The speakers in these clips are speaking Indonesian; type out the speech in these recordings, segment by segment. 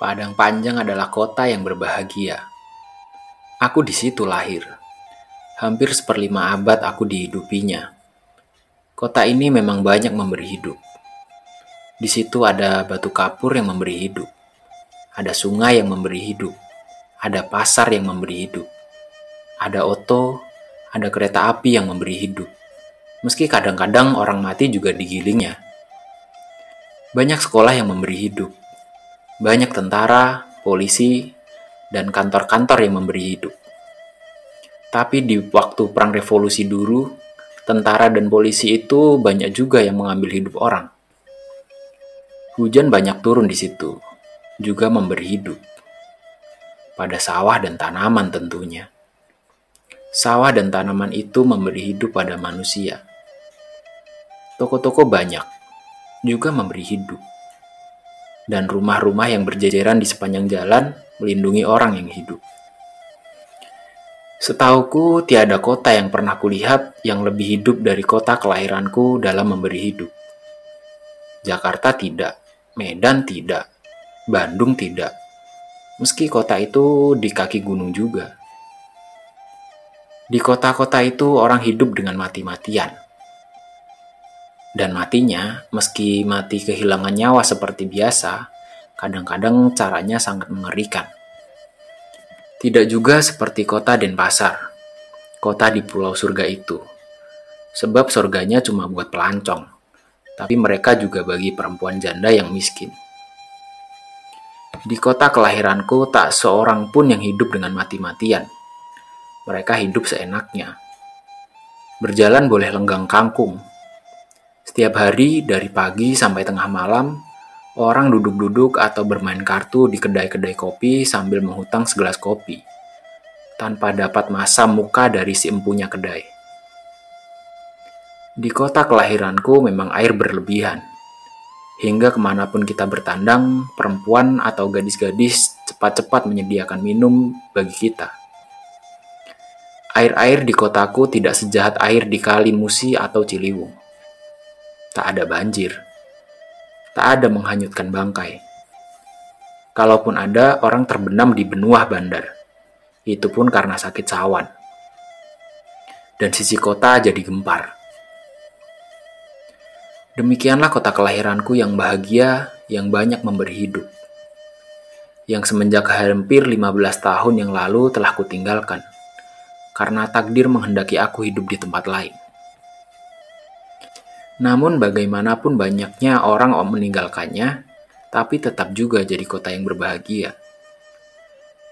Padang Panjang adalah kota yang berbahagia. Aku di situ lahir. Hampir seperlima abad aku dihidupinya. Kota ini memang banyak memberi hidup. Di situ ada batu kapur yang memberi hidup. Ada sungai yang memberi hidup. Ada pasar yang memberi hidup. Ada oto, ada kereta api yang memberi hidup. Meski kadang-kadang orang mati juga digilingnya. Banyak sekolah yang memberi hidup banyak tentara, polisi, dan kantor-kantor yang memberi hidup. Tapi di waktu perang revolusi dulu, tentara dan polisi itu banyak juga yang mengambil hidup orang. Hujan banyak turun di situ, juga memberi hidup. Pada sawah dan tanaman tentunya. Sawah dan tanaman itu memberi hidup pada manusia. Toko-toko banyak, juga memberi hidup dan rumah-rumah yang berjejeran di sepanjang jalan melindungi orang yang hidup. Setauku, tiada kota yang pernah kulihat yang lebih hidup dari kota kelahiranku dalam memberi hidup. Jakarta tidak, Medan tidak, Bandung tidak. Meski kota itu di kaki gunung juga. Di kota-kota itu orang hidup dengan mati-matian dan matinya, meski mati kehilangan nyawa seperti biasa, kadang-kadang caranya sangat mengerikan. Tidak juga seperti kota Denpasar, kota di pulau surga itu. Sebab surganya cuma buat pelancong, tapi mereka juga bagi perempuan janda yang miskin. Di kota kelahiranku tak seorang pun yang hidup dengan mati-matian. Mereka hidup seenaknya. Berjalan boleh lenggang kangkung, setiap hari dari pagi sampai tengah malam, orang duduk-duduk atau bermain kartu di kedai-kedai kopi sambil menghutang segelas kopi, tanpa dapat masa muka dari si empunya kedai. Di kota kelahiranku memang air berlebihan. Hingga ke mana pun kita bertandang, perempuan atau gadis-gadis cepat-cepat menyediakan minum bagi kita. Air-air di kotaku tidak sejahat air di Kali Musi atau Ciliwung tak ada banjir, tak ada menghanyutkan bangkai. Kalaupun ada, orang terbenam di benua bandar. Itu pun karena sakit sawan. Dan sisi kota jadi gempar. Demikianlah kota kelahiranku yang bahagia, yang banyak memberi hidup. Yang semenjak hampir 15 tahun yang lalu telah kutinggalkan. Karena takdir menghendaki aku hidup di tempat lain. Namun bagaimanapun banyaknya orang meninggalkannya, tapi tetap juga jadi kota yang berbahagia.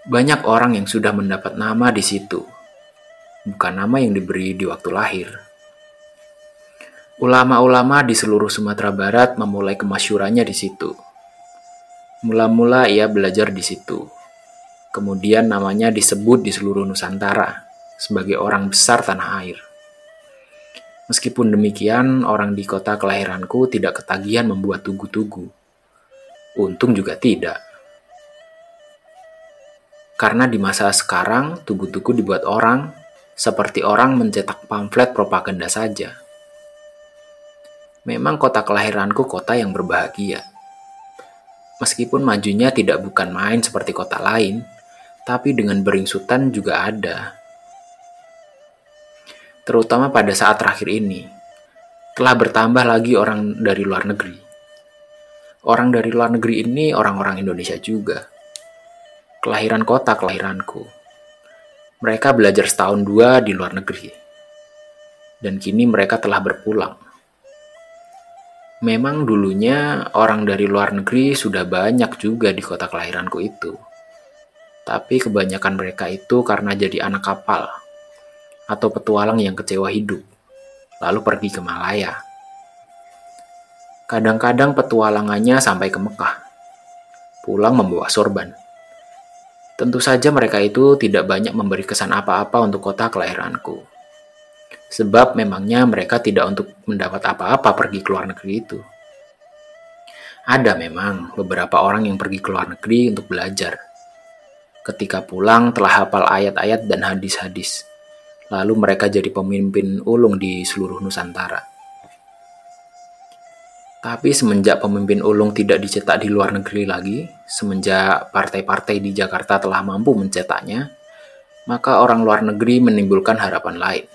Banyak orang yang sudah mendapat nama di situ, bukan nama yang diberi di waktu lahir. Ulama-ulama di seluruh Sumatera Barat memulai kemasyurannya di situ. Mula-mula ia belajar di situ. Kemudian namanya disebut di seluruh Nusantara sebagai orang besar tanah air. Meskipun demikian, orang di kota kelahiranku tidak ketagihan membuat tugu-tugu. Untung juga tidak. Karena di masa sekarang, tugu-tugu dibuat orang seperti orang mencetak pamflet propaganda saja. Memang kota kelahiranku kota yang berbahagia. Meskipun majunya tidak bukan main seperti kota lain, tapi dengan beringsutan juga ada terutama pada saat terakhir ini, telah bertambah lagi orang dari luar negeri. Orang dari luar negeri ini orang-orang Indonesia juga. Kelahiran kota kelahiranku. Mereka belajar setahun dua di luar negeri. Dan kini mereka telah berpulang. Memang dulunya orang dari luar negeri sudah banyak juga di kota kelahiranku itu. Tapi kebanyakan mereka itu karena jadi anak kapal atau petualang yang kecewa hidup, lalu pergi ke Malaya. Kadang-kadang petualangannya sampai ke Mekah, pulang membawa sorban. Tentu saja mereka itu tidak banyak memberi kesan apa-apa untuk kota kelahiranku. Sebab memangnya mereka tidak untuk mendapat apa-apa pergi ke luar negeri itu. Ada memang beberapa orang yang pergi ke luar negeri untuk belajar. Ketika pulang telah hafal ayat-ayat dan hadis-hadis Lalu mereka jadi pemimpin ulung di seluruh Nusantara. Tapi semenjak pemimpin ulung tidak dicetak di luar negeri lagi, semenjak partai-partai di Jakarta telah mampu mencetaknya, maka orang luar negeri menimbulkan harapan lain.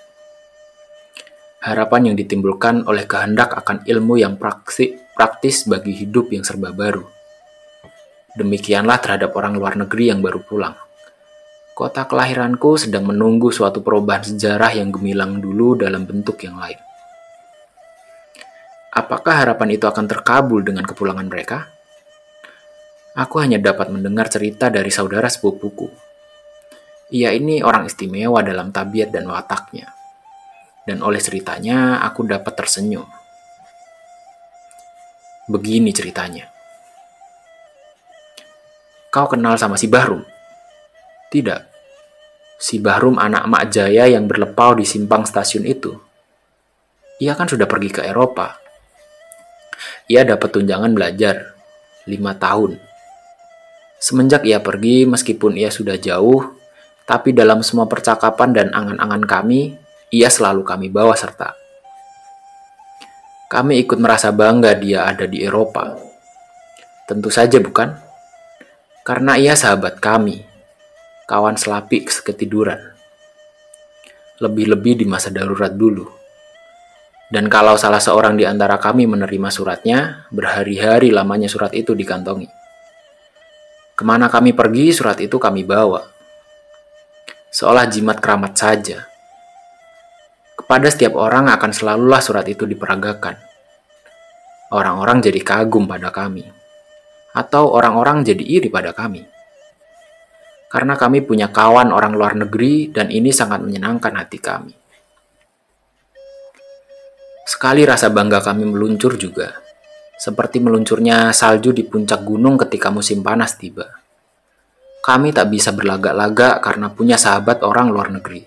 Harapan yang ditimbulkan oleh kehendak akan ilmu yang praktis bagi hidup yang serba baru. Demikianlah terhadap orang luar negeri yang baru pulang. Kota kelahiranku sedang menunggu suatu perubahan sejarah yang gemilang dulu dalam bentuk yang lain. Apakah harapan itu akan terkabul dengan kepulangan mereka? Aku hanya dapat mendengar cerita dari saudara sepupuku. Ia ini orang istimewa dalam tabiat dan wataknya. Dan oleh ceritanya, aku dapat tersenyum. Begini ceritanya. Kau kenal sama si Bahrum? Tidak. Si Bahrum anak Mak Jaya yang berlepau di simpang stasiun itu. Ia kan sudah pergi ke Eropa ia dapat tunjangan belajar, lima tahun. Semenjak ia pergi, meskipun ia sudah jauh, tapi dalam semua percakapan dan angan-angan kami, ia selalu kami bawa serta. Kami ikut merasa bangga dia ada di Eropa. Tentu saja bukan? Karena ia sahabat kami, kawan selapik seketiduran. Lebih-lebih di masa darurat dulu. Dan kalau salah seorang di antara kami menerima suratnya, berhari-hari lamanya surat itu dikantongi. Ke mana kami pergi, surat itu kami bawa. Seolah jimat keramat saja. Kepada setiap orang akan selalulah surat itu diperagakan. Orang-orang jadi kagum pada kami. Atau orang-orang jadi iri pada kami. Karena kami punya kawan orang luar negeri dan ini sangat menyenangkan hati kami. Sekali rasa bangga kami meluncur juga, seperti meluncurnya salju di puncak gunung ketika musim panas tiba. Kami tak bisa berlagak-lagak karena punya sahabat orang luar negeri.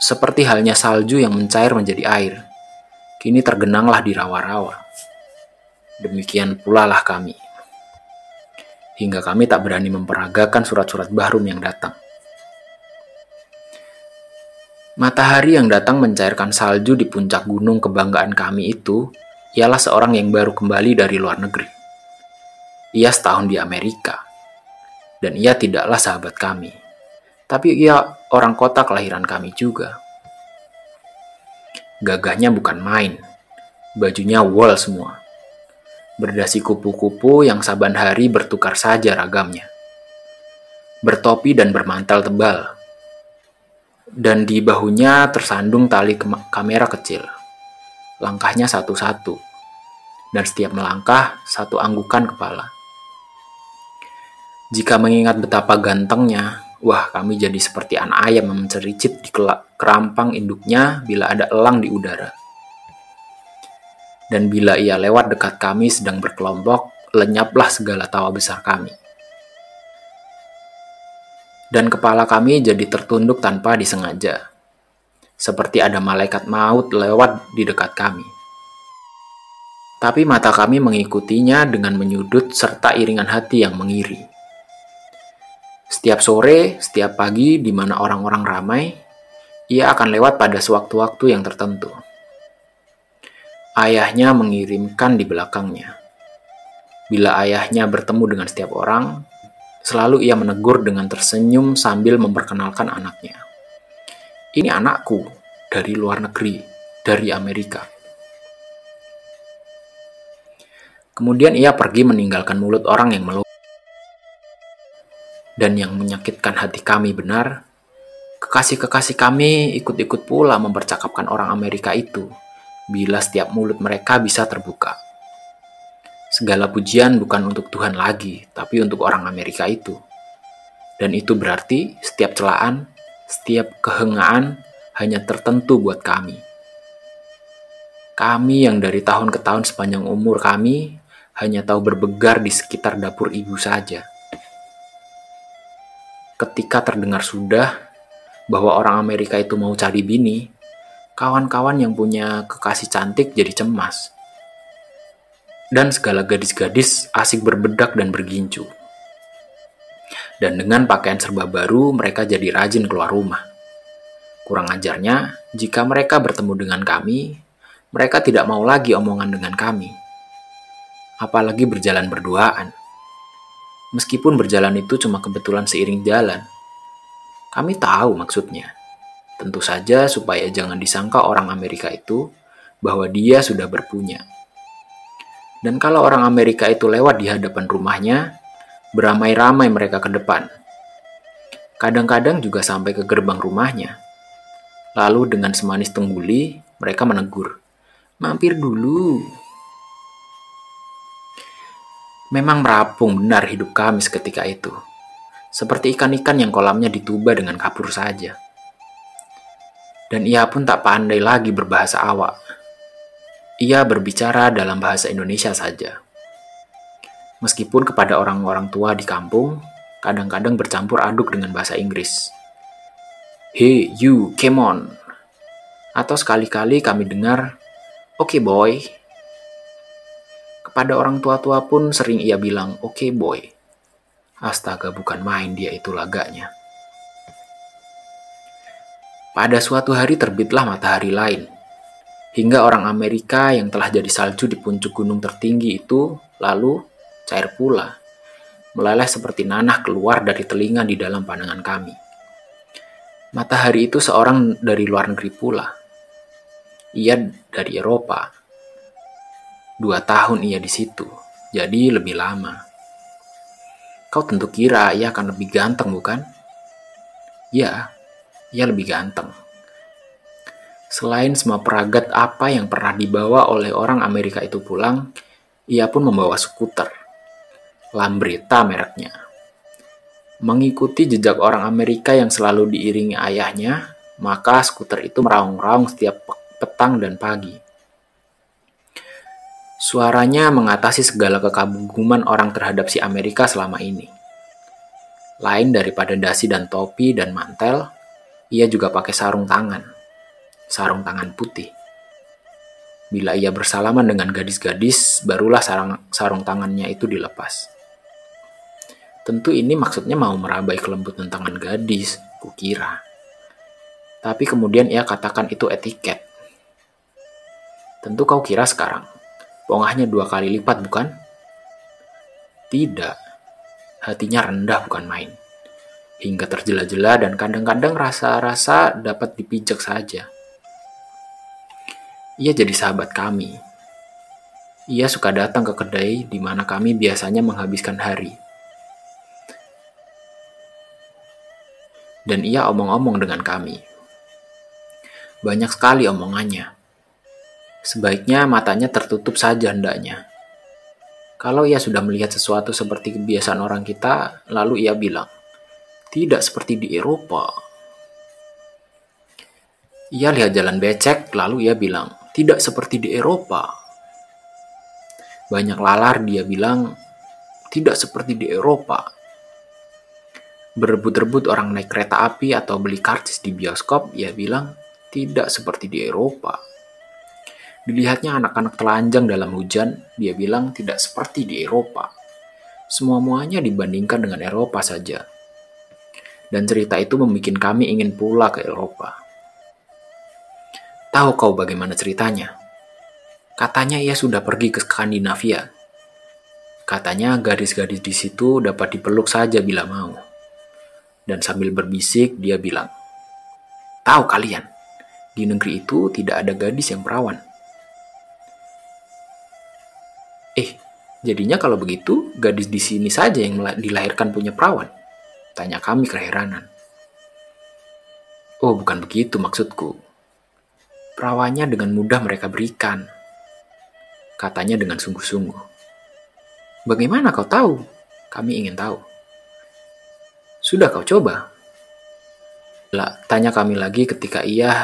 Seperti halnya salju yang mencair menjadi air, kini tergenanglah di rawa-rawa. Demikian pula lah kami. Hingga kami tak berani memperagakan surat-surat Bahrum yang datang. Matahari yang datang mencairkan salju di puncak gunung kebanggaan kami itu ialah seorang yang baru kembali dari luar negeri. Ia setahun di Amerika, dan ia tidaklah sahabat kami, tapi ia orang kota kelahiran kami juga. Gagahnya bukan main, bajunya wol semua. Berdasi kupu-kupu yang saban hari bertukar saja ragamnya. Bertopi dan bermantel tebal, dan di bahunya tersandung tali kamera kecil. Langkahnya satu-satu, dan setiap melangkah satu anggukan kepala. Jika mengingat betapa gantengnya, wah kami jadi seperti anak ayam yang mencericit di kerampang induknya bila ada elang di udara. Dan bila ia lewat dekat kami sedang berkelompok, lenyaplah segala tawa besar kami dan kepala kami jadi tertunduk tanpa disengaja, seperti ada malaikat maut lewat di dekat kami. Tapi mata kami mengikutinya dengan menyudut serta iringan hati yang mengiri. Setiap sore, setiap pagi, di mana orang-orang ramai, ia akan lewat pada sewaktu-waktu yang tertentu. Ayahnya mengirimkan di belakangnya. Bila ayahnya bertemu dengan setiap orang, Selalu ia menegur dengan tersenyum sambil memperkenalkan anaknya. Ini anakku dari luar negeri, dari Amerika. Kemudian ia pergi meninggalkan mulut orang yang meluap. Dan yang menyakitkan hati kami benar, kekasih-kekasih kami ikut-ikut pula mempercakapkan orang Amerika itu bila setiap mulut mereka bisa terbuka. Segala pujian bukan untuk Tuhan lagi, tapi untuk orang Amerika itu. Dan itu berarti setiap celaan, setiap kehengaan hanya tertentu buat kami. Kami yang dari tahun ke tahun sepanjang umur kami hanya tahu berbegar di sekitar dapur ibu saja. Ketika terdengar sudah bahwa orang Amerika itu mau cari bini, kawan-kawan yang punya kekasih cantik jadi cemas dan segala gadis-gadis asik berbedak dan bergincu. Dan dengan pakaian serba baru, mereka jadi rajin keluar rumah. Kurang ajarnya, jika mereka bertemu dengan kami, mereka tidak mau lagi omongan dengan kami, apalagi berjalan berduaan. Meskipun berjalan itu cuma kebetulan seiring jalan, kami tahu maksudnya. Tentu saja supaya jangan disangka orang Amerika itu bahwa dia sudah berpunya. Dan kalau orang Amerika itu lewat di hadapan rumahnya, beramai-ramai mereka ke depan. Kadang-kadang juga sampai ke gerbang rumahnya. Lalu dengan semanis tengguli, mereka menegur, "Mampir dulu." Memang merapung benar hidup kami seketika itu seperti ikan-ikan yang kolamnya dituba dengan kapur saja. Dan ia pun tak pandai lagi berbahasa awak. Ia berbicara dalam bahasa Indonesia saja. Meskipun kepada orang-orang tua di kampung, kadang-kadang bercampur aduk dengan bahasa Inggris. Hey, you, come on. Atau sekali-kali kami dengar, Oke okay, boy. Kepada orang tua-tua pun sering ia bilang, Oke okay, boy. Astaga, bukan main dia itu laganya. Pada suatu hari terbitlah matahari lain, hingga orang Amerika yang telah jadi salju di puncak gunung tertinggi itu lalu cair pula, meleleh seperti nanah keluar dari telinga di dalam pandangan kami. Matahari itu seorang dari luar negeri pula. Ia dari Eropa. Dua tahun ia di situ, jadi lebih lama. Kau tentu kira ia akan lebih ganteng, bukan? Ya, ia lebih ganteng. Selain semua peragat apa yang pernah dibawa oleh orang Amerika itu pulang, ia pun membawa skuter. Lambretta mereknya. Mengikuti jejak orang Amerika yang selalu diiringi ayahnya, maka skuter itu meraung-raung setiap petang dan pagi. Suaranya mengatasi segala kekaguman orang terhadap si Amerika selama ini. Lain daripada dasi dan topi dan mantel, ia juga pakai sarung tangan. Sarung tangan putih. Bila ia bersalaman dengan gadis-gadis, barulah sarung, sarung tangannya itu dilepas. Tentu ini maksudnya mau merabai kelembutan tangan gadis, kukira. Tapi kemudian ia katakan itu etiket. Tentu kau kira sekarang, Pongahnya dua kali lipat, bukan? Tidak. Hatinya rendah bukan main. Hingga terjela-jela dan kadang-kadang rasa-rasa dapat dipijak saja. Ia jadi sahabat kami. Ia suka datang ke kedai di mana kami biasanya menghabiskan hari. Dan ia omong-omong dengan kami. Banyak sekali omongannya Sebaiknya matanya tertutup saja hendaknya. Kalau ia sudah melihat sesuatu seperti kebiasaan orang kita, lalu ia bilang, "Tidak seperti di Eropa." Ia lihat jalan becek, lalu ia bilang, "Tidak seperti di Eropa." Banyak lalar, dia bilang, "Tidak seperti di Eropa." Berebut-rebut orang naik kereta api atau beli karcis di bioskop, ia bilang, "Tidak seperti di Eropa." Dilihatnya anak-anak telanjang dalam hujan, dia bilang tidak seperti di Eropa. Semua-muanya dibandingkan dengan Eropa saja. Dan cerita itu membuat kami ingin pula ke Eropa. Tahu kau bagaimana ceritanya? Katanya ia sudah pergi ke Skandinavia. Katanya gadis-gadis di situ dapat dipeluk saja bila mau. Dan sambil berbisik dia bilang, Tahu kalian, di negeri itu tidak ada gadis yang perawan. Eh, jadinya kalau begitu gadis di sini saja yang dilahirkan punya perawan? Tanya kami keheranan. Oh, bukan begitu maksudku. Perawannya dengan mudah mereka berikan. Katanya dengan sungguh-sungguh. Bagaimana kau tahu? Kami ingin tahu. Sudah kau coba? Lah, tanya kami lagi ketika ia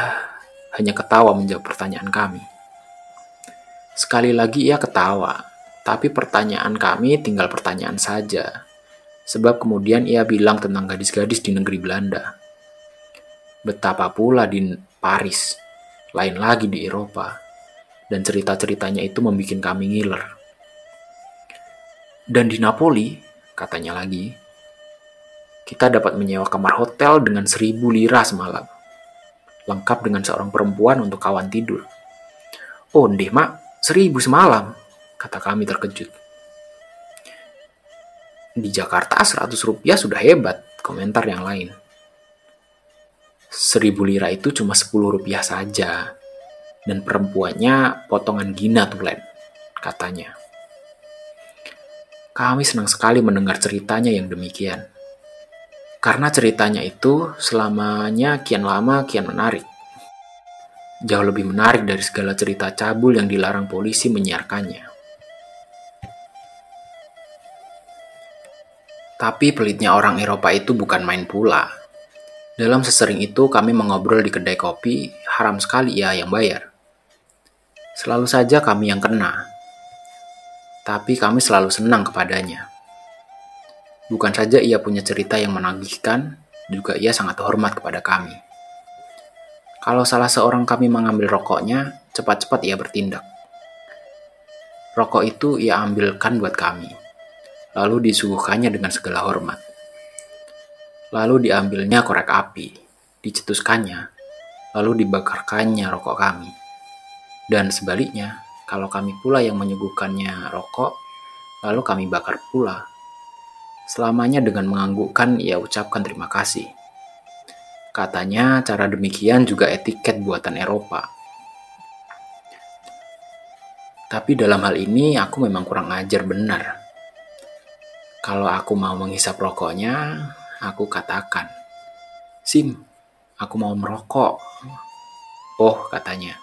hanya ketawa menjawab pertanyaan kami. Sekali lagi ia ketawa, tapi pertanyaan kami tinggal pertanyaan saja. Sebab kemudian ia bilang tentang gadis-gadis di negeri Belanda. Betapa pula di Paris, lain lagi di Eropa. Dan cerita-ceritanya itu membuat kami ngiler. Dan di Napoli, katanya lagi, kita dapat menyewa kamar hotel dengan seribu lira semalam. Lengkap dengan seorang perempuan untuk kawan tidur. Oh, ndeh mak, seribu semalam. kata kami terkejut. Di Jakarta 100 rupiah sudah hebat, komentar yang lain. Seribu lira itu cuma 10 rupiah saja. Dan perempuannya potongan gina tulen, katanya. Kami senang sekali mendengar ceritanya yang demikian. Karena ceritanya itu selamanya kian lama kian menarik. Jauh lebih menarik dari segala cerita cabul yang dilarang polisi menyiarkannya. Tapi pelitnya orang Eropa itu bukan main pula. Dalam sesering itu kami mengobrol di kedai kopi, haram sekali ya yang bayar. Selalu saja kami yang kena. Tapi kami selalu senang kepadanya. Bukan saja ia punya cerita yang menagihkan, juga ia sangat hormat kepada kami. Kalau salah seorang kami mengambil rokoknya, cepat-cepat ia bertindak. Rokok itu ia ambilkan buat kami, lalu disuguhkannya dengan segala hormat. Lalu diambilnya korek api, dicetuskannya, lalu dibakarkannya rokok kami. Dan sebaliknya, kalau kami pula yang menyuguhkannya rokok, lalu kami bakar pula Selamanya dengan menganggukkan ia ucapkan terima kasih. Katanya cara demikian juga etiket buatan Eropa. Tapi dalam hal ini aku memang kurang ajar benar. Kalau aku mau menghisap rokoknya, aku katakan, Sim, aku mau merokok. Oh, katanya.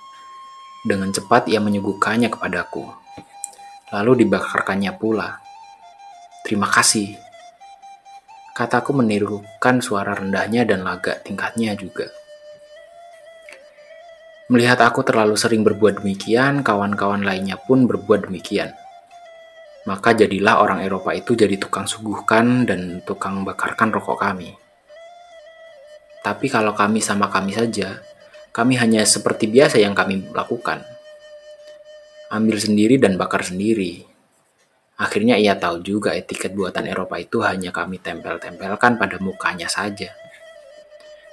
Dengan cepat ia menyuguhkannya kepadaku. Lalu dibakarkannya pula. Terima kasih, Kataku menirukan suara rendahnya dan lagak tingkatnya juga. Melihat aku terlalu sering berbuat demikian, kawan-kawan lainnya pun berbuat demikian. Maka jadilah orang Eropa itu jadi tukang suguhkan dan tukang bakarkan rokok kami. Tapi kalau kami sama kami saja, kami hanya seperti biasa yang kami lakukan. Ambil sendiri dan bakar sendiri, Akhirnya ia tahu juga etiket buatan Eropa itu hanya kami tempel-tempelkan pada mukanya saja.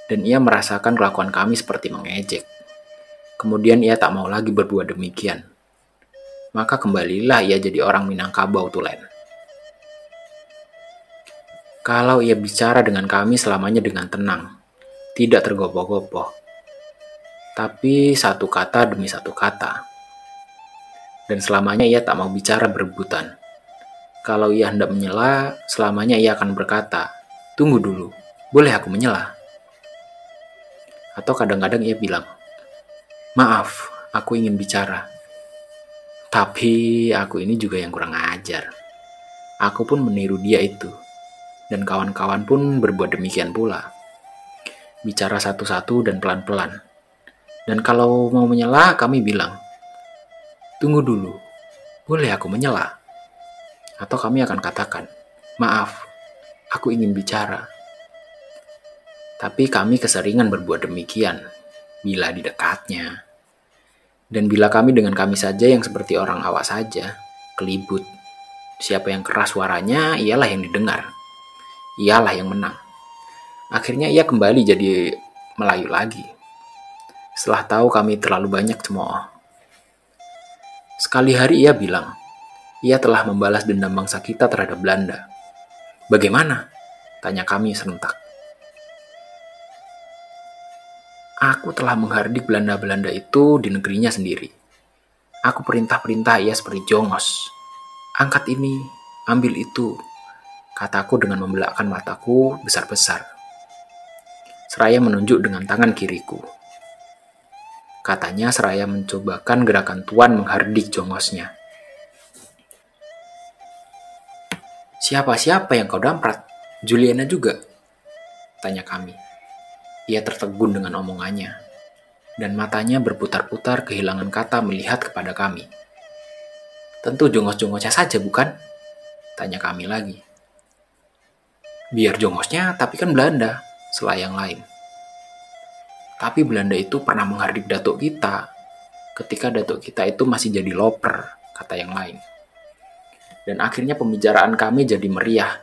Dan ia merasakan kelakuan kami seperti mengejek. Kemudian ia tak mau lagi berbuat demikian. Maka kembalilah ia jadi orang Minangkabau tulen. Kalau ia bicara dengan kami selamanya dengan tenang, tidak tergopoh-gopoh. Tapi satu kata demi satu kata. Dan selamanya ia tak mau bicara berebutan kalau ia hendak menyela, selamanya ia akan berkata, Tunggu dulu, boleh aku menyela? Atau kadang-kadang ia bilang, Maaf, aku ingin bicara. Tapi aku ini juga yang kurang ajar. Aku pun meniru dia itu. Dan kawan-kawan pun berbuat demikian pula. Bicara satu-satu dan pelan-pelan. Dan kalau mau menyela, kami bilang, Tunggu dulu, boleh aku menyela? Atau kami akan katakan, maaf, aku ingin bicara. Tapi kami keseringan berbuat demikian bila di dekatnya. Dan bila kami dengan kami saja yang seperti orang awas saja, kelibut. Siapa yang keras suaranya, ialah yang didengar. Ialah yang menang. Akhirnya ia kembali jadi Melayu lagi. Setelah tahu kami terlalu banyak cemooh. Sekali hari ia bilang, ia telah membalas dendam bangsa kita terhadap Belanda. Bagaimana? Tanya kami serentak. Aku telah menghardik Belanda-Belanda itu di negerinya sendiri. Aku perintah-perintah ia seperti jongos. Angkat ini, ambil itu, kataku dengan membelakkan mataku besar-besar. Seraya menunjuk dengan tangan kiriku. Katanya seraya mencobakan gerakan tuan menghardik jongosnya. Siapa-siapa yang kau damprat? Juliana juga? Tanya kami. Ia tertegun dengan omongannya. Dan matanya berputar-putar kehilangan kata melihat kepada kami. Tentu jongos-jongosnya saja, bukan? Tanya kami lagi. Biar jongosnya, tapi kan Belanda, selayang lain. Tapi Belanda itu pernah menghardik datuk kita ketika datuk kita itu masih jadi loper, kata yang lain. Dan akhirnya pembicaraan kami jadi meriah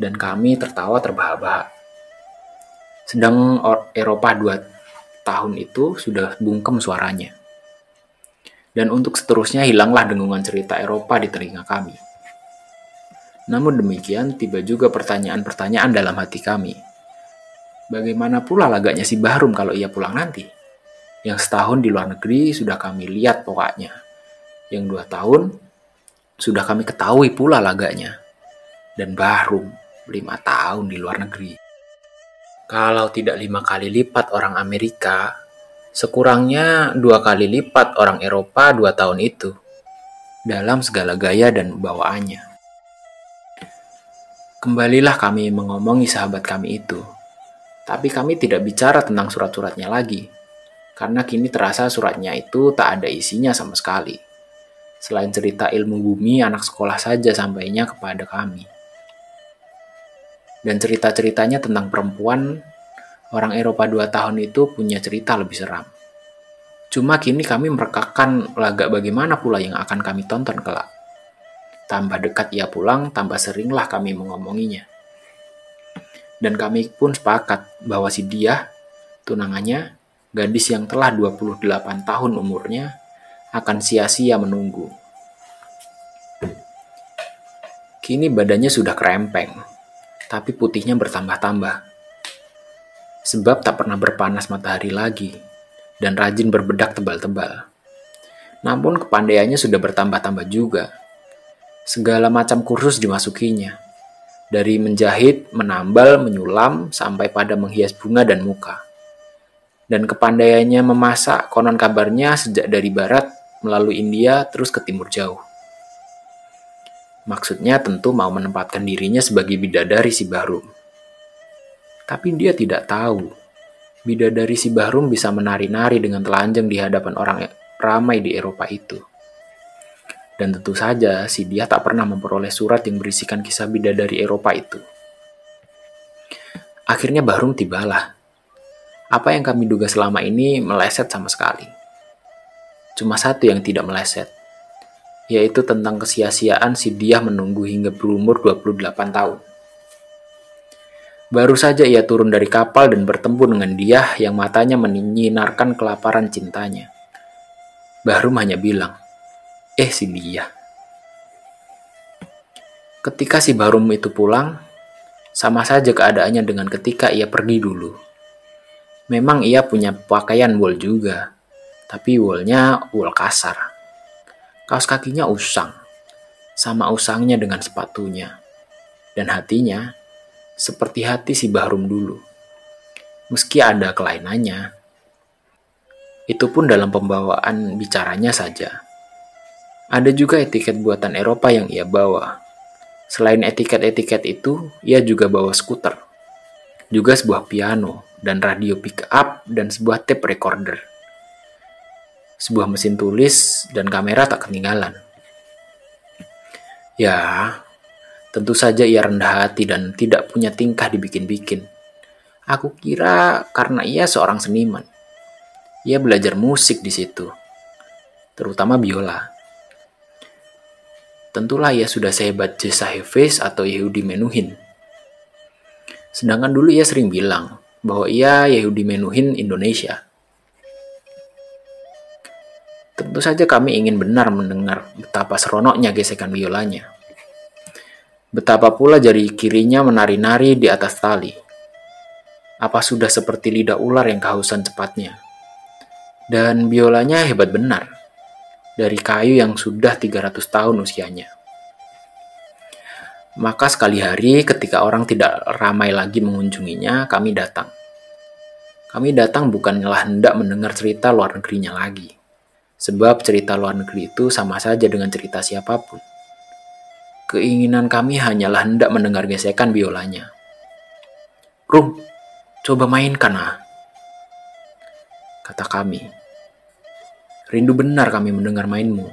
dan kami tertawa terbahak-bahak. Sedang Eropa dua tahun itu sudah bungkem suaranya. Dan untuk seterusnya hilanglah dengungan cerita Eropa di telinga kami. Namun demikian, tiba juga pertanyaan-pertanyaan dalam hati kami. Bagaimana pula laganya si Bahrum kalau ia pulang nanti? Yang setahun di luar negeri sudah kami lihat pokoknya. Yang dua tahun sudah kami ketahui pula laganya. Dan Bahrum lima tahun di luar negeri. Kalau tidak lima kali lipat orang Amerika, sekurangnya dua kali lipat orang Eropa dua tahun itu dalam segala gaya dan bawaannya. Kembalilah kami mengomongi sahabat kami itu, tapi kami tidak bicara tentang surat-suratnya lagi karena kini terasa suratnya itu tak ada isinya sama sekali. Selain cerita ilmu bumi, anak sekolah saja sampainya kepada kami. Dan cerita-ceritanya tentang perempuan, orang Eropa dua tahun itu punya cerita lebih seram. Cuma kini kami merekakan laga bagaimana pula yang akan kami tonton kelak. Tambah dekat ia pulang, tambah seringlah kami mengomonginya. Dan kami pun sepakat bahwa si dia, tunangannya, gadis yang telah 28 tahun umurnya akan sia-sia menunggu. Kini badannya sudah kerempeng, tapi putihnya bertambah-tambah. Sebab tak pernah berpanas matahari lagi, dan rajin berbedak tebal-tebal. Namun kepandaiannya sudah bertambah-tambah juga. Segala macam kursus dimasukinya. Dari menjahit, menambal, menyulam, sampai pada menghias bunga dan muka dan kepandaiannya memasak konon kabarnya sejak dari barat melalui India terus ke timur jauh. Maksudnya tentu mau menempatkan dirinya sebagai bidadari si Bahrum. Tapi dia tidak tahu, bidadari si Bahrum bisa menari-nari dengan telanjang di hadapan orang ramai di Eropa itu. Dan tentu saja si dia tak pernah memperoleh surat yang berisikan kisah bidadari Eropa itu. Akhirnya Bahrum tibalah apa yang kami duga selama ini meleset sama sekali. Cuma satu yang tidak meleset, yaitu tentang kesia-siaan si dia menunggu hingga berumur 28 tahun. Baru saja ia turun dari kapal dan bertemu dengan dia yang matanya menyinarkan kelaparan cintanya. Bahrum hanya bilang, eh si dia. Ketika si Bahrum itu pulang, sama saja keadaannya dengan ketika ia pergi dulu. Memang ia punya pakaian wool juga, tapi woolnya wool kasar. Kaos kakinya usang, sama usangnya dengan sepatunya. Dan hatinya seperti hati si Bahrum dulu. Meski ada kelainannya, itu pun dalam pembawaan bicaranya saja. Ada juga etiket buatan Eropa yang ia bawa. Selain etiket-etiket itu, ia juga bawa skuter. Juga sebuah piano dan radio pick up dan sebuah tape recorder. Sebuah mesin tulis dan kamera tak ketinggalan. Ya, tentu saja ia rendah hati dan tidak punya tingkah dibikin-bikin. Aku kira karena ia seorang seniman. Ia belajar musik di situ, terutama biola. Tentulah ia sudah sehebat Jesa Heves atau Yehudi Menuhin. Sedangkan dulu ia sering bilang, bahwa ia Yahudi Menuhin Indonesia. Tentu saja kami ingin benar mendengar betapa seronoknya gesekan biolanya. Betapa pula jari kirinya menari-nari di atas tali. Apa sudah seperti lidah ular yang kehausan cepatnya. Dan biolanya hebat benar. Dari kayu yang sudah 300 tahun usianya. Maka sekali hari ketika orang tidak ramai lagi mengunjunginya, kami datang. Kami datang bukanlah hendak mendengar cerita luar negerinya lagi. Sebab cerita luar negeri itu sama saja dengan cerita siapa pun. Keinginan kami hanyalah hendak mendengar gesekan biolanya. Rum, coba mainkan ah. Kata kami. Rindu benar kami mendengar mainmu.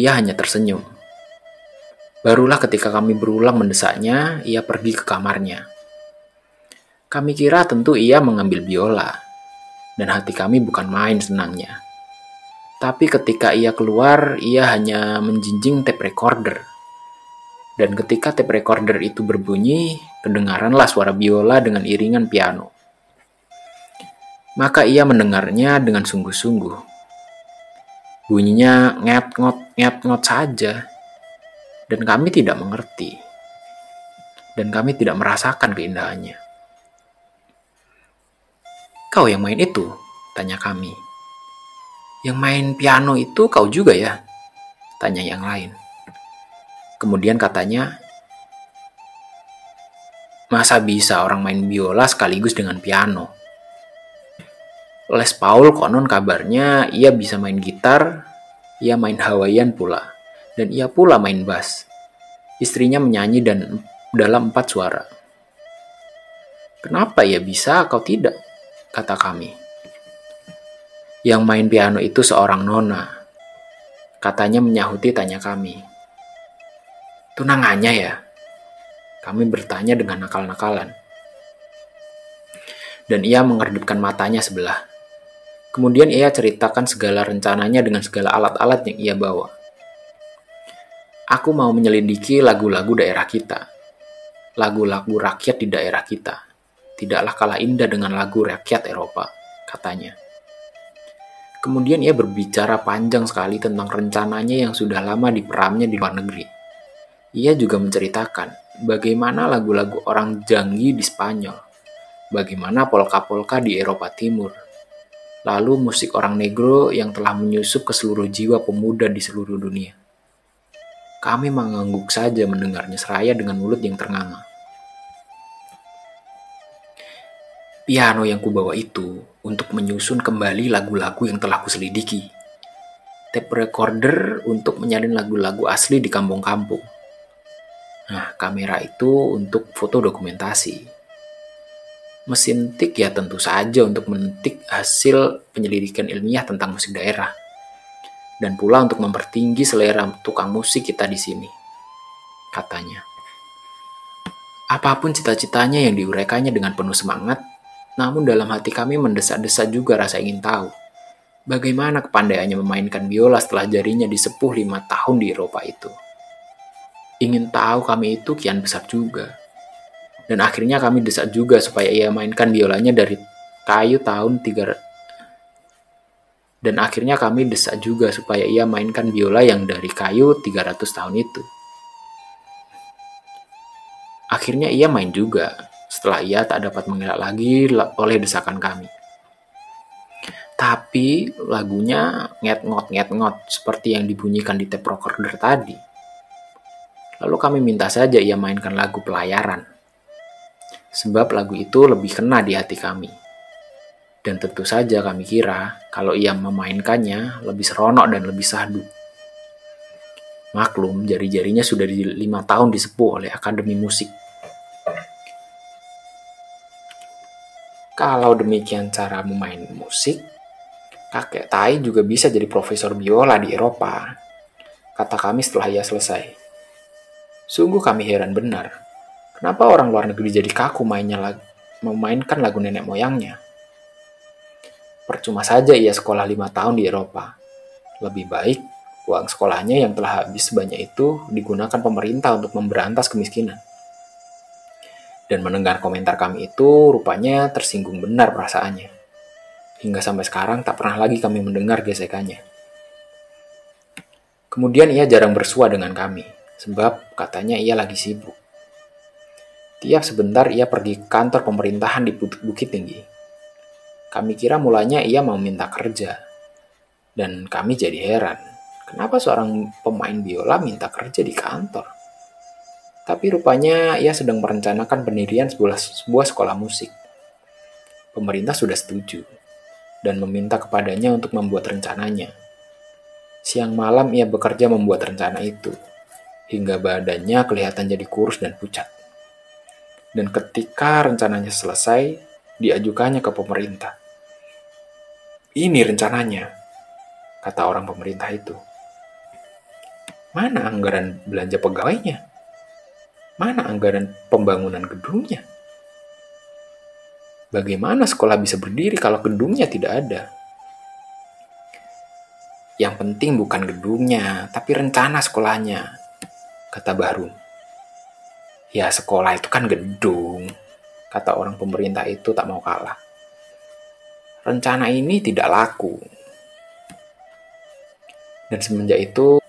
Ia hanya tersenyum. Barulah ketika kami berulang mendesaknya, ia pergi ke kamarnya. Kami kira tentu ia mengambil biola, dan hati kami bukan main senangnya. Tapi ketika ia keluar, ia hanya menjinjing tape recorder. Dan ketika tape recorder itu berbunyi, kedengaranlah suara biola dengan iringan piano. Maka ia mendengarnya dengan sungguh-sungguh. Bunyinya nget-ngot, nget-ngot saja. Dan kami tidak mengerti. Dan kami tidak merasakan keindahannya. Kau yang main itu? Tanya kami. Yang main piano itu kau juga ya? Tanya yang lain. Kemudian katanya, masa bisa orang main biola sekaligus dengan piano? Les Paul konon kabarnya ia bisa main gitar, ia main Hawaiian pula, dan ia pula main bass. Istrinya menyanyi dan dalam empat suara. Kenapa ia bisa, kau tidak? Kata kami. Yang main piano itu seorang nona. Katanya menyahuti tanya kami. Tunangannya ya? Kami bertanya dengan nakal-nakalan. Dan ia mengerdipkan matanya sebelah. Kemudian ia ceritakan segala rencananya dengan segala alat-alat yang ia bawa. Aku mau menyelidiki lagu-lagu daerah kita. Lagu-lagu rakyat di daerah kita. Tidaklah kalah indah dengan lagu rakyat Eropa, katanya. Kemudian ia berbicara panjang sekali tentang rencananya yang sudah lama diperamnya di luar negeri. Ia juga menceritakan bagaimana lagu-lagu orang Janggi di Spanyol, bagaimana polka-polka di Eropa Timur, lalu musik orang negro yang telah menyusup ke seluruh jiwa pemuda di seluruh dunia. Kami mengangguk saja mendengarnya seraya dengan mulut yang ternganga. Piano yang kubawa itu untuk menyusun kembali lagu-lagu yang telah kuselidiki. Tape recorder untuk menyalin lagu-lagu asli di kampung-kampung. Nah, kamera itu untuk foto dokumentasi mesin tik ya tentu saja untuk mentik hasil penyelidikan ilmiah tentang musik daerah. Dan pula untuk mempertinggi selera tukang musik kita di sini. Katanya. Apa pun cita-citanya yang diuraikannya dengan penuh semangat, namun dalam hati kami mendesak-desak juga rasa ingin tahu. Bagaimana kepandaiannya memainkan biola setelah jarinya disepuh lima tahun di Eropa itu. Ingin tahu kami itu kian besar juga dan akhirnya kami desak juga supaya ia mainkan biolanya dari kayu tahun 3 dan akhirnya kami desak juga supaya ia mainkan biola yang dari kayu 300 tahun itu. Akhirnya ia main juga, setelah ia tak dapat mengelak lagi oleh desakan kami. Tapi lagunya nget-ngot nget-ngot seperti yang dibunyikan di tape recorder tadi. Lalu kami minta saja ia mainkan lagu pelayaran sebab lagu itu lebih kena di hati kami. Dan tentu saja kami kira kalau ia memainkannya lebih seronok dan lebih sahdu. Maklum, jari-jarinya sudah di lima tahun disepuh oleh Akademi Musik. Kalau demikian cara memain musik, kakek Tai juga bisa jadi profesor biola di Eropa, kata kami setelah ia selesai. Sungguh kami heran benar Kenapa orang luar negeri jadi kaku mainnya lagu, memainkan lagu nenek moyangnya? Percuma saja ia sekolah lima tahun di Eropa. Lebih baik uang sekolahnya yang telah habis sebanyak itu digunakan pemerintah untuk memberantas kemiskinan. Dan mendengar komentar kami itu, rupanya tersinggung benar perasaannya. Hingga sampai sekarang tak pernah lagi kami mendengar gesekannya. Kemudian ia jarang bersua dengan kami, sebab katanya ia lagi sibuk. Tiap sebentar ia pergi ke kantor pemerintahan di Bukit Tinggi. Kami kira mulanya ia mau minta kerja. Dan kami jadi heran, kenapa seorang pemain biola minta kerja di kantor? Tapi rupanya ia sedang merencanakan pendirian sebuah, sebuah sekolah musik. Pemerintah sudah setuju dan meminta kepadanya untuk membuat rencananya. Siang malam ia bekerja membuat rencana itu, hingga badannya kelihatan jadi kurus dan pucat dan ketika rencananya selesai, diajukannya ke pemerintah. Ini rencananya, kata orang pemerintah itu. Mana anggaran belanja pegawainya? Mana anggaran pembangunan gedungnya? Bagaimana sekolah bisa berdiri kalau gedungnya tidak ada? Yang penting bukan gedungnya, tapi rencana sekolahnya, kata Bahrum. Ya sekolah itu kan gedung, kata orang pemerintah itu tak mau kalah. Rencana ini tidak laku. Dan semenjak itu,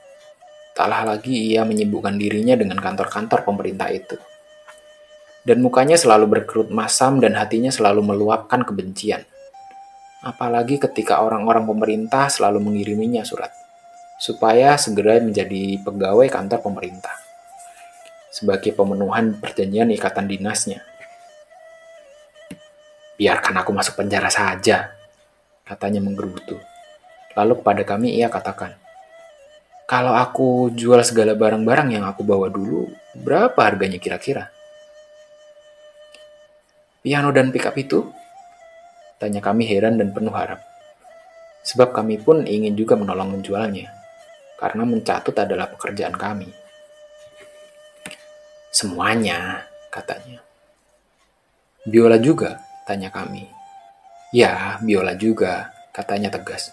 taklah lagi ia menyibukkan dirinya dengan kantor-kantor pemerintah itu. Dan mukanya selalu berkerut masam dan hatinya selalu meluapkan kebencian. Apalagi ketika orang-orang pemerintah selalu mengiriminya surat, supaya segera menjadi pegawai kantor pemerintah. Sebagai pemenuhan perjanjian ikatan dinasnya. Biarkan aku masuk penjara saja, katanya menggerutu. Lalu kepada kami ia katakan, kalau aku jual segala barang-barang yang aku bawa dulu, berapa harganya kira-kira? Piano dan pickup itu? Tanya kami heran dan penuh harap. Sebab kami pun ingin juga menolong menjualnya, karena mencatut adalah pekerjaan kami. Semuanya, katanya. Biola juga, tanya kami. Ya, biola juga, katanya tegas.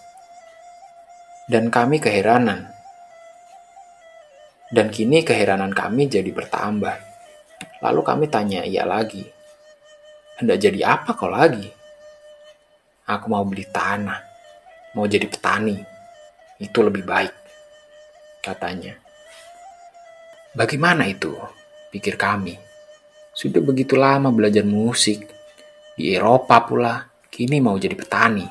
Dan kami keheranan dan kini keheranan kami jadi bertambah. Lalu kami tanya ia lagi. Hendak jadi apa kau lagi? Aku mau beli tanah. Mau jadi petani. Itu lebih baik. Katanya. Bagaimana itu? Pikir kami. Sudah begitu lama belajar musik. Di Eropa pula. Kini mau jadi petani.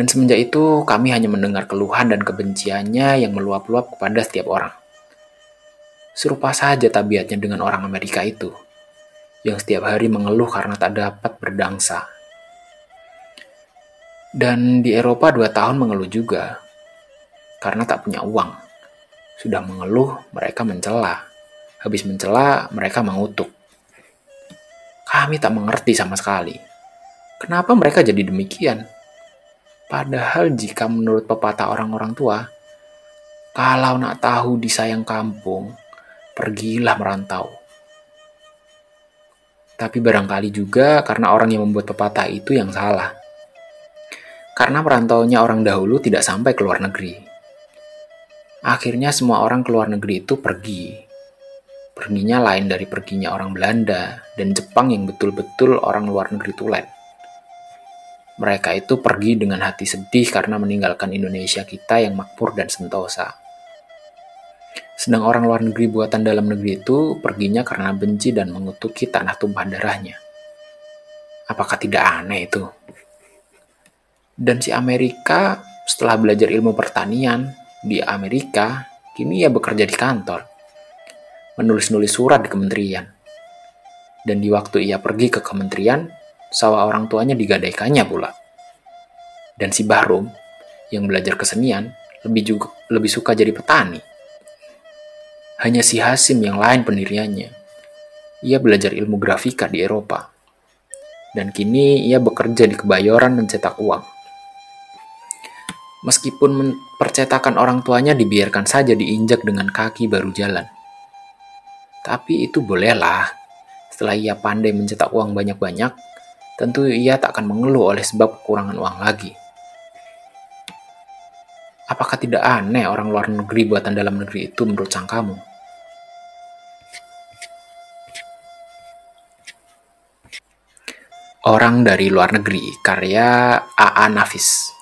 Dan semenjak itu kami hanya mendengar keluhan dan kebenciannya yang meluap-luap kepada setiap orang. Serupa saja tabiatnya dengan orang Amerika itu, yang setiap hari mengeluh karena tak dapat berdangsa. Dan di Eropa dua tahun mengeluh juga, karena tak punya uang. Sudah mengeluh, mereka mencela. Habis mencela, mereka mengutuk. Kami tak mengerti sama sekali. Kenapa mereka jadi demikian? Padahal jika menurut pepatah orang-orang tua, kalau nak tahu disayang kampung, pergilah merantau. Tapi barangkali juga karena orang yang membuat pepatah itu yang salah. Karena merantaunya orang dahulu tidak sampai ke luar negeri. Akhirnya semua orang ke luar negeri itu pergi. Perginya lain dari perginya orang Belanda dan Jepang yang betul-betul orang luar negeri tulen. Mereka itu pergi dengan hati sedih karena meninggalkan Indonesia kita yang makmur dan sentosa. Sedang orang luar negeri buatan dalam negeri itu perginya karena benci dan mengutuki tanah tumpah darahnya. Apakah tidak aneh itu? Dan si Amerika setelah belajar ilmu pertanian di Amerika, kini ia bekerja di kantor. Menulis-nulis surat di kementerian. Dan di waktu ia pergi ke kementerian, sawah orang tuanya digadaikannya pula. Dan si Bahrum, yang belajar kesenian, lebih juga lebih suka jadi petani. Hanya si Hasim yang lain pendiriannya. Ia belajar ilmu grafika di Eropa. Dan kini ia bekerja di kebayoran mencetak uang. Meskipun percetakan orang tuanya dibiarkan saja diinjak dengan kaki baru jalan. Tapi itu bolehlah. Setelah ia pandai mencetak uang banyak-banyak, tentu ia tak akan mengeluh oleh sebab kekurangan uang lagi. Apakah tidak aneh orang luar negeri buatan dalam negeri itu menurut sang kamu? Orang dari luar negeri, karya A.A. Nafis.